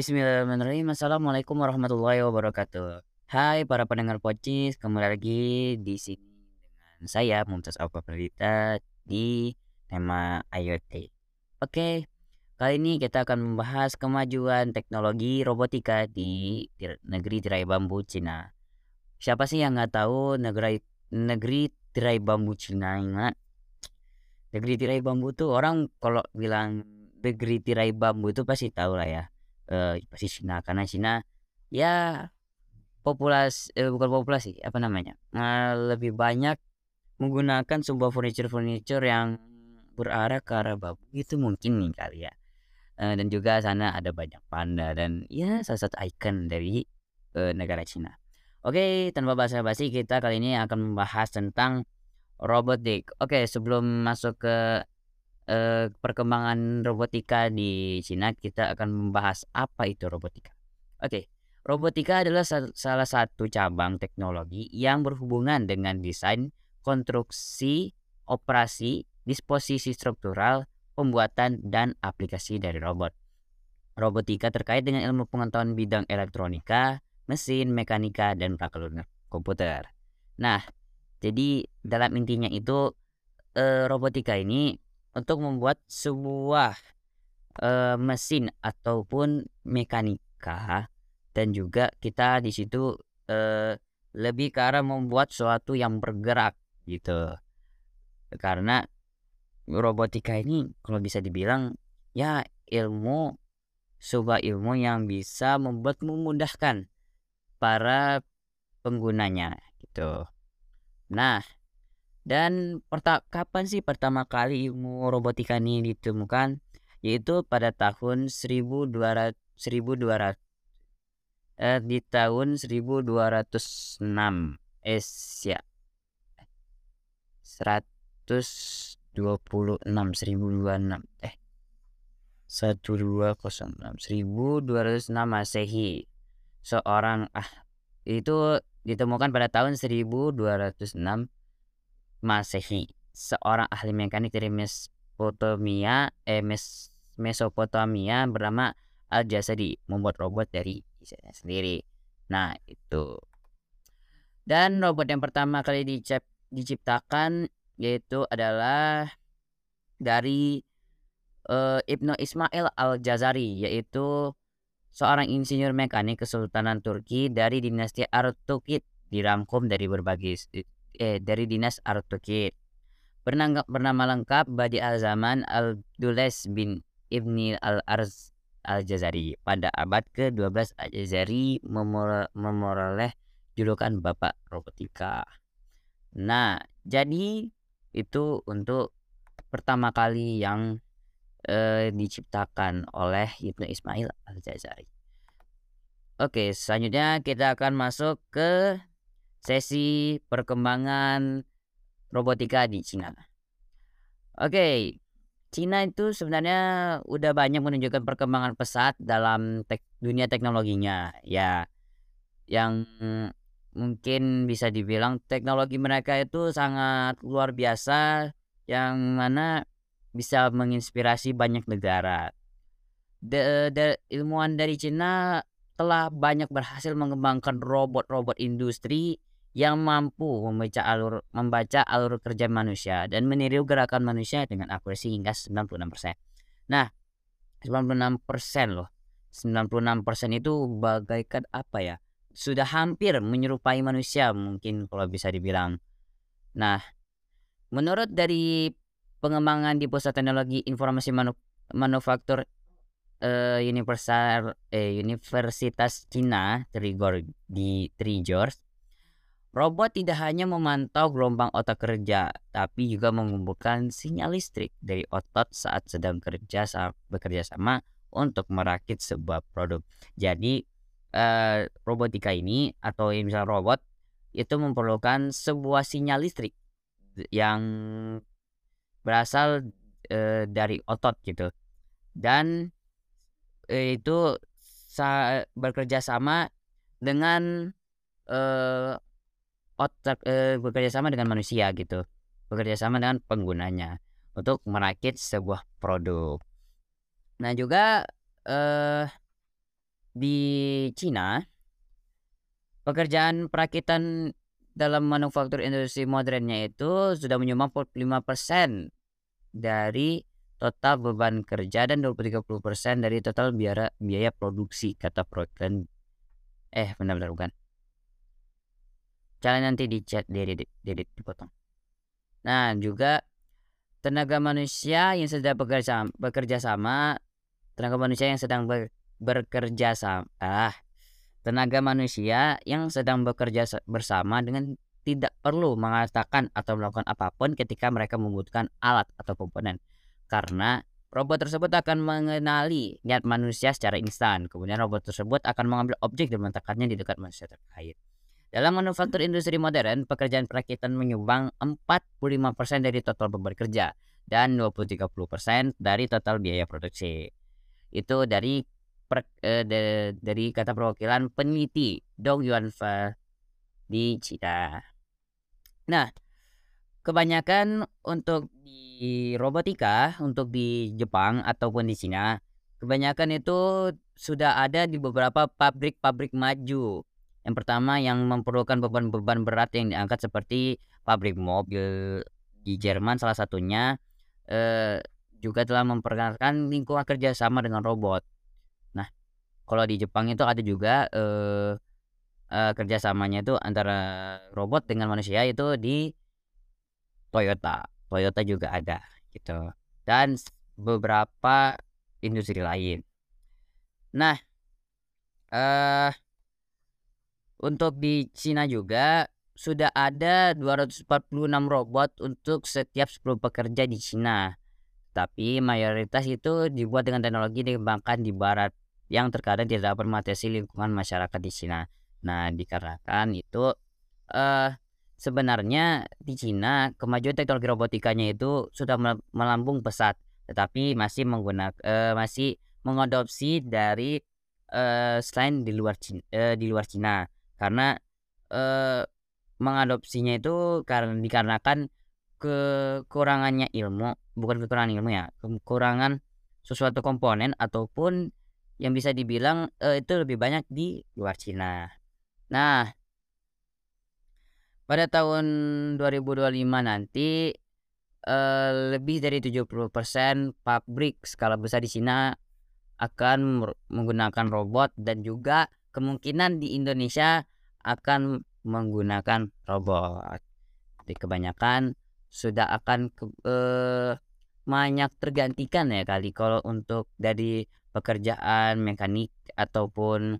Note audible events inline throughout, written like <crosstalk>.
Bismillahirrahmanirrahim. Assalamualaikum warahmatullahi wabarakatuh. Hai para pendengar Pocis, kembali lagi di sini dengan saya Mumtaz Alfa Pradita di tema IoT. Oke, kali ini kita akan membahas kemajuan teknologi robotika di negeri tirai bambu Cina. Siapa sih yang nggak tahu negeri negeri tirai bambu Cina ingat? Negeri tirai bambu tuh orang kalau bilang negeri tirai bambu itu pasti tahu lah ya uh, pasti Cina? Karena Cina ya populasi eh, bukan populasi apa namanya uh, lebih banyak menggunakan sebuah furniture furniture yang berarah ke arah bambu itu mungkin nih kali ya. Uh, dan juga sana ada banyak panda dan ya salah satu ikon dari uh, negara Cina. Oke tanpa basa-basi kita kali ini akan membahas tentang robotik oke sebelum masuk ke eh, perkembangan robotika di Cina, kita akan membahas apa itu robotika. Oke, robotika adalah salah satu cabang teknologi yang berhubungan dengan desain, konstruksi, operasi, disposisi struktural, pembuatan, dan aplikasi dari robot. Robotika terkait dengan ilmu pengetahuan bidang elektronika, mesin, mekanika, dan prakeluar komputer. Nah, jadi dalam intinya itu eh, robotika ini untuk membuat sebuah uh, mesin ataupun mekanika dan juga kita di situ uh, lebih ke arah membuat sesuatu yang bergerak gitu karena robotika ini kalau bisa dibilang ya ilmu sebuah ilmu yang bisa membuat memudahkan para penggunanya gitu. Nah, dan kapan sih pertama kali ilmu robotika ini ditemukan? Yaitu pada tahun 1200 1200 eh, di tahun 1206 es ya 126 1026 eh. 1206 1206 Masehi. Seorang ah itu ditemukan pada tahun 1206 Masehi, seorang ahli mekanik dari Mesopotamia, eh, Mes Mesopotamia bernama Al-Jasadi membuat robot dari desainnya sendiri. Nah, itu. Dan robot yang pertama kali dicip diciptakan yaitu adalah dari uh, Ibnu Ismail Al-Jazari yaitu seorang insinyur mekanik Kesultanan Turki dari dinasti Artukid dirangkum dari berbagai eh, dari dinas Artukid. Bernama, bernama lengkap Badi Al-Zaman Al-Dules bin Ibni Al-Arz Al-Jazari. Pada abad ke-12 Al-Jazari memoroleh julukan Bapak Robotika. Nah, jadi itu untuk pertama kali yang eh, diciptakan oleh Ibnu Ismail Al-Jazari. Oke, selanjutnya kita akan masuk ke sesi perkembangan robotika di Cina. Oke, Cina itu sebenarnya udah banyak menunjukkan perkembangan pesat dalam tek dunia teknologinya, ya. Yang mungkin bisa dibilang teknologi mereka itu sangat luar biasa yang mana bisa menginspirasi banyak negara. De, de, ilmuwan dari Cina telah banyak berhasil mengembangkan robot-robot industri yang mampu membaca alur membaca alur kerja manusia dan meniru gerakan manusia dengan akurasi hingga 96%. Nah, 96% loh. 96% itu bagaikan apa ya? Sudah hampir menyerupai manusia mungkin kalau bisa dibilang. Nah, menurut dari pengembangan di Pusat Teknologi Informasi Manu Manufaktur uh, Universal eh, Universitas Cina Trigor di Trigors Robot tidak hanya memantau gelombang otak kerja, tapi juga mengumpulkan sinyal listrik dari otot saat sedang kerja saat bekerja sama untuk merakit sebuah produk. Jadi eh, robotika ini atau misalnya robot itu memerlukan sebuah sinyal listrik yang berasal eh, dari otot gitu dan eh, itu bekerja sama dengan eh, otak eh, bekerja sama dengan manusia gitu. Bekerja sama dengan penggunanya untuk merakit sebuah produk. Nah juga eh, di Cina pekerjaan perakitan dalam manufaktur industri modernnya itu sudah menyumbang 45% dari total beban kerja dan 20-30% dari total biaya biaya produksi kata perwakilan eh benar-benar bukan Jangan nanti di chat diedit dipotong. Nah, juga tenaga manusia yang sedang bekerja bekerja sama tenaga manusia yang sedang ber, bekerja sama ah tenaga manusia yang sedang bekerja bersama dengan tidak perlu mengatakan atau melakukan apa pun ketika mereka membutuhkan alat atau komponen. Karena robot tersebut akan mengenali niat manusia secara instan. Kemudian robot tersebut akan mengambil objek dan meletakkannya di dekat manusia terkait dalam manufaktur industri modern, pekerjaan perakitan menyumbang 45% dari total beban kerja dan 20-30% dari total biaya produksi. Itu dari per, eh, de, dari kata perwakilan peneliti Dong Yuanfa di Cina. Nah, kebanyakan untuk di robotika, untuk di Jepang ataupun di Cina, kebanyakan itu sudah ada di beberapa pabrik-pabrik maju yang pertama yang memerlukan beban-beban berat yang diangkat seperti pabrik mobil di Jerman salah satunya eh, juga telah memperkenalkan lingkungan kerja sama dengan robot. Nah, kalau di Jepang itu ada juga eh, eh, kerjasamanya itu antara robot dengan manusia itu di Toyota. Toyota juga ada gitu. Dan beberapa industri lain. Nah, eh untuk di Cina juga sudah ada 246 robot untuk setiap 10 pekerja di Cina. Tapi mayoritas itu dibuat dengan teknologi dikembangkan di barat yang terkadang tidak bermatesi lingkungan masyarakat di Cina. Nah, dikarenakan itu uh, sebenarnya di Cina kemajuan teknologi robotikanya itu sudah melambung pesat, tetapi masih menggunakan uh, masih mengadopsi dari uh, selain di luar Cina, uh, di luar Cina karena eh, mengadopsinya itu karena dikarenakan kekurangannya ilmu bukan kekurangan ilmu ya kekurangan sesuatu komponen ataupun yang bisa dibilang eh, itu lebih banyak di luar Cina. Nah, pada tahun 2025 nanti eh, lebih dari 70% pabrik skala besar di Cina akan menggunakan robot dan juga kemungkinan di Indonesia akan menggunakan robot. Jadi kebanyakan sudah akan ke, eh, banyak tergantikan ya kali kalau untuk dari pekerjaan mekanik ataupun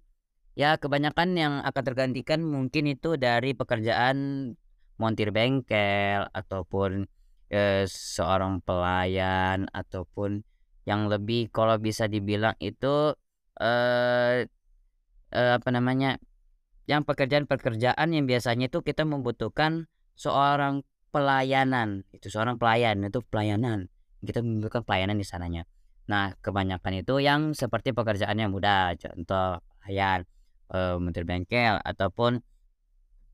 ya kebanyakan yang akan tergantikan mungkin itu dari pekerjaan montir bengkel ataupun eh, seorang pelayan ataupun yang lebih kalau bisa dibilang itu eh, eh, apa namanya yang pekerjaan-pekerjaan yang biasanya itu kita membutuhkan seorang pelayanan. Itu seorang pelayan itu pelayanan. Kita membutuhkan pelayanan di sananya. Nah kebanyakan itu yang seperti pekerjaan yang mudah contoh pelayan eh, menteri bengkel ataupun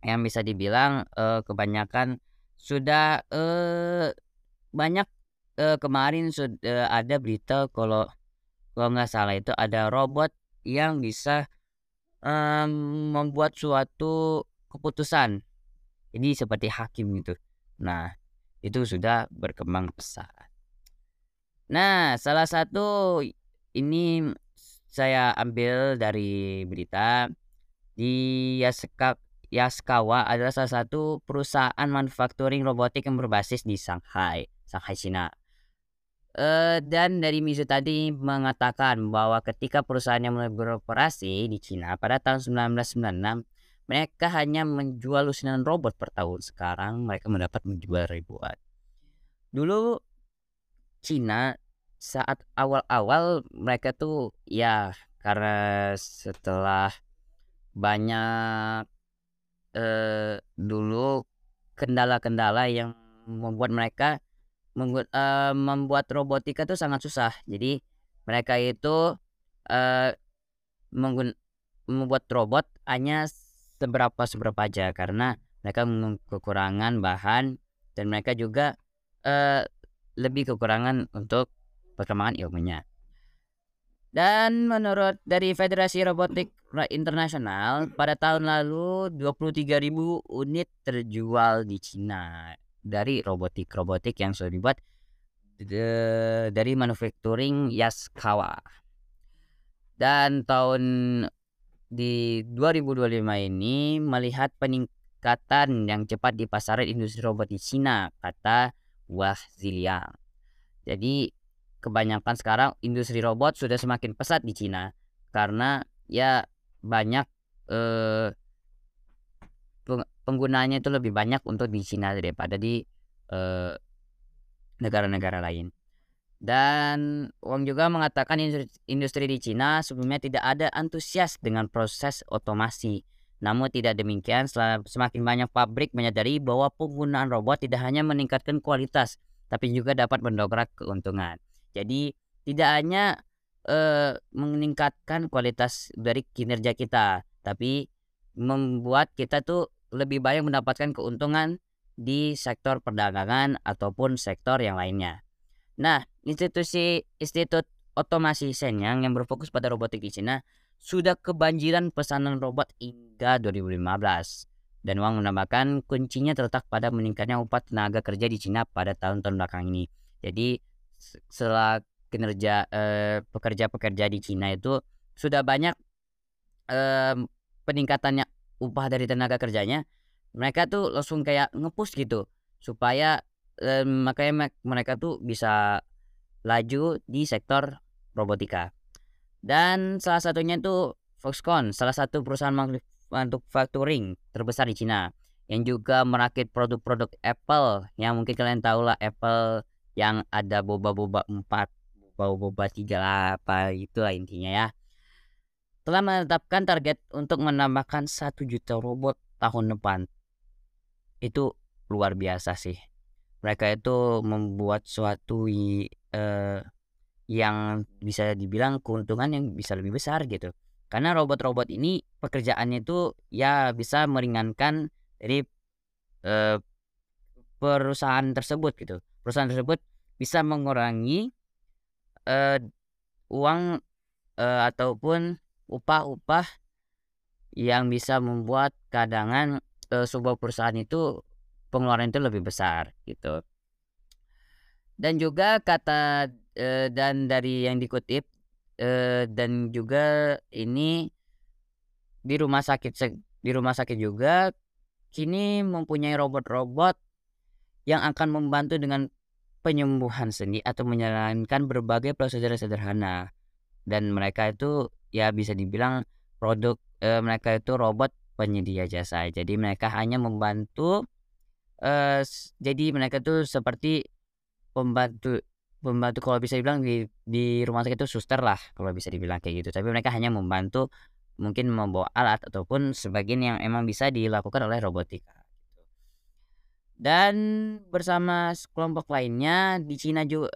yang bisa dibilang eh, kebanyakan sudah eh, banyak eh, kemarin sudah ada berita kalau kalau nggak salah itu ada robot yang bisa um, membuat suatu keputusan. Jadi seperti hakim gitu. Nah, itu sudah berkembang pesat. Nah, salah satu ini saya ambil dari berita di Yaska, Yaskawa adalah salah satu perusahaan manufacturing robotik yang berbasis di Shanghai, Shanghai China. Uh, dan dari Mizu tadi mengatakan bahwa ketika perusahaannya mulai beroperasi di Cina pada tahun 1996, mereka hanya menjual lusinan robot per tahun. Sekarang mereka mendapat menjual ribuan. Dulu Cina saat awal-awal mereka tuh ya karena setelah banyak eh, dulu kendala-kendala yang membuat mereka membuat uh, membuat robotika itu sangat susah. Jadi mereka itu uh, membuat robot hanya seberapa seberapa aja karena mereka kekurangan bahan dan mereka juga uh, lebih kekurangan untuk perkembangan ilmunya. Dan menurut dari Federasi Robotik Internasional, pada tahun lalu 23.000 unit terjual di Cina dari robotik-robotik yang sudah dibuat de dari manufacturing Yaskawa. Dan tahun di 2025 ini melihat peningkatan yang cepat di pasaran industri robot di Cina, kata Wah Ziliang. Jadi kebanyakan sekarang industri robot sudah semakin pesat di Cina karena ya banyak eh, penggunanya itu lebih banyak untuk di Cina daripada di eh, negara-negara lain. Dan Wang juga mengatakan industri, di Cina sebelumnya tidak ada antusias dengan proses otomasi. Namun tidak demikian, semakin banyak pabrik menyadari bahwa penggunaan robot tidak hanya meningkatkan kualitas, tapi juga dapat mendongkrak keuntungan. Jadi tidak hanya uh, meningkatkan kualitas dari kinerja kita, tapi membuat kita tuh lebih banyak mendapatkan keuntungan di sektor perdagangan ataupun sektor yang lainnya. Nah, institusi Institut Otomasi Shenyang yang berfokus pada robotik di Cina sudah kebanjiran pesanan robot hingga 2015. Dan Wang menambahkan kuncinya terletak pada meningkatnya upah tenaga kerja di Cina pada tahun-tahun belakang ini. Jadi setelah kinerja eh, pekerja-pekerja di Cina itu sudah banyak eh, peningkatannya upah dari tenaga kerjanya mereka tuh langsung kayak ngepush gitu supaya eh, makanya mereka tuh bisa laju di sektor robotika. Dan salah satunya itu Foxconn salah satu perusahaan manufacturing terbesar di Cina yang juga merakit produk-produk Apple. Yang mungkin kalian tahu lah Apple yang ada boba-boba empat boba-boba tiga lah apa itu lah intinya ya telah menetapkan target untuk menambahkan satu juta robot tahun depan. Itu luar biasa sih. Mereka itu membuat suatu uh, yang bisa dibilang keuntungan yang bisa lebih besar gitu. Karena robot-robot ini pekerjaannya itu ya bisa meringankan dari uh, perusahaan tersebut gitu. Perusahaan tersebut bisa mengurangi uh, uang uh, ataupun upah-upah yang bisa membuat cadangan uh, sebuah perusahaan itu pengeluaran itu lebih besar gitu. Dan juga kata uh, dan dari yang dikutip uh, dan juga ini di rumah sakit di rumah sakit juga kini mempunyai robot-robot yang akan membantu dengan penyembuhan sendi atau menjalankan berbagai prosedur sederhana dan mereka itu ya bisa dibilang produk e, mereka itu robot penyedia jasa. Jadi mereka hanya membantu e, jadi mereka itu seperti pembantu pembantu kalau bisa dibilang di di rumah sakit itu suster lah kalau bisa dibilang kayak gitu. Tapi mereka hanya membantu mungkin membawa alat ataupun sebagian yang emang bisa dilakukan oleh robotika. Dan bersama sekelompok lainnya di Cina juga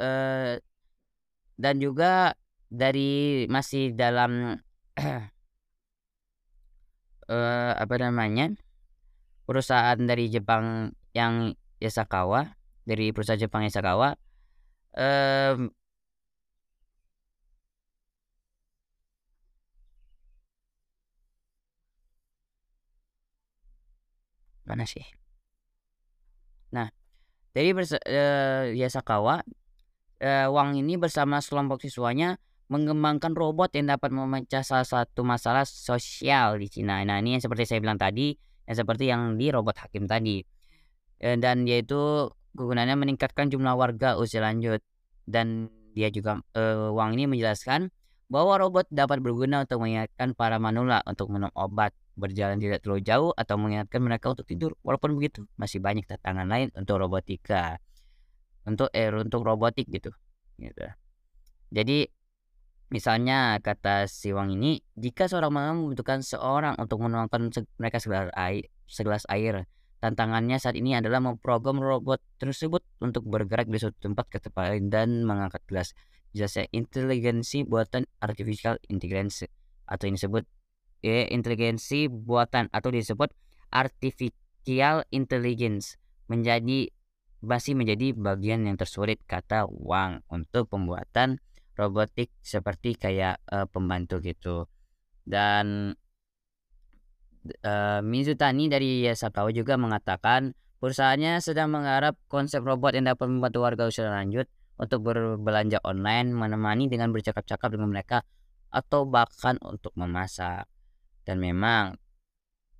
dan juga dari masih dalam <clears throat> eh, apa namanya perusahaan dari Jepang yang Yasakawa dari perusahaan Jepang Yasakawa eh, mana sih? Nah, dari uh, Yasakawa, uh, Wang ini bersama sekelompok siswanya mengembangkan robot yang dapat memecah salah satu masalah sosial di Cina. Nah, ini yang seperti saya bilang tadi, yang seperti yang di robot hakim tadi. Uh, dan yaitu kegunaannya meningkatkan jumlah warga usia lanjut dan dia juga uh, Wang ini menjelaskan bahwa robot dapat berguna untuk mengingatkan para manula untuk minum obat berjalan tidak terlalu jauh atau mengingatkan mereka untuk tidur. Walaupun begitu, masih banyak tantangan lain untuk robotika. Untuk eh untuk robotik gitu. Gitu. Jadi misalnya kata si Wang ini, jika seorang malam membutuhkan seorang untuk menuangkan mereka segelas air, segelas air, tantangannya saat ini adalah memprogram robot tersebut untuk bergerak di suatu tempat ke tempat lain dan mengangkat gelas. Jelasnya inteligensi buatan artificial intelligence atau ini disebut ya, inteligensi buatan atau disebut artificial intelligence menjadi masih menjadi bagian yang tersulit kata Wang untuk pembuatan robotik seperti kayak, eee, pembantu gitu. Dan eee, Mizutani dari Tahu juga mengatakan, perusahaannya sedang menggarap konsep robot yang dapat membantu warga usia lanjut untuk berbelanja online, menemani dengan bercakap-cakap dengan mereka, atau bahkan untuk memasak. Dan memang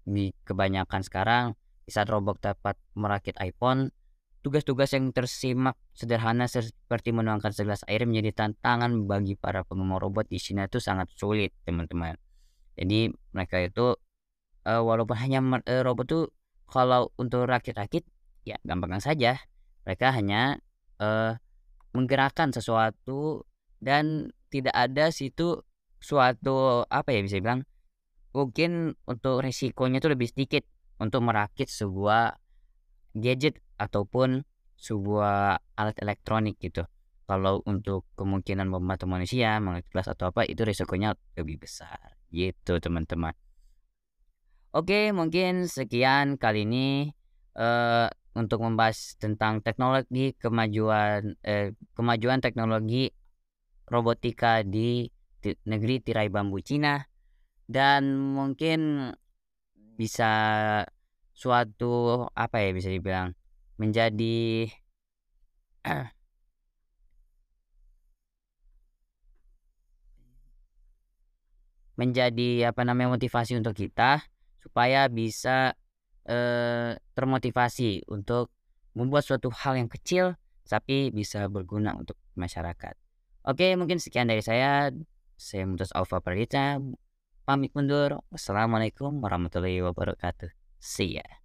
di kebanyakan sekarang saat robot dapat merakit iPhone, tugas-tugas yang tersimak sederhana seperti menuangkan segelas air menjadi tantangan bagi para penggemar robot di China itu sangat sulit, teman-teman. Jadi mereka itu eee, walaupun hanya eee, robot tuh kalau untuk rakit-rakit ya gampang saja. Mereka hanya, eee, menggerakkan sesuatu dan tidak ada situ suatu apa ya bisa dibilang, mungkin untuk resikonya itu lebih sedikit untuk merakit sebuah gadget ataupun sebuah alat elektronik gitu. Kalau untuk kemungkinan membantu manusia, mengecas gelas atau apa itu resikonya lebih besar, gitu teman-teman. Oke, mungkin sekian kali ini, eee, untuk membahas tentang teknologi kemajuan eee, kemajuan teknologi robotika di negeri tirai bambu Cina, dan mungkin bisa suatu apa ya bisa dibilang, menjadi <clears throat> menjadi apa namanya, motivasi untuk kita supaya bisa, eee, termotivasi untuk membuat suatu hal yang kecil tapi bisa berguna untuk masyarakat. Oke, mungkin sekian dari saya. Saya Mumtaz Aufa Pradita pamit mundur. Wassalamualaikum warahmatullahi wabarakatuh. See ya.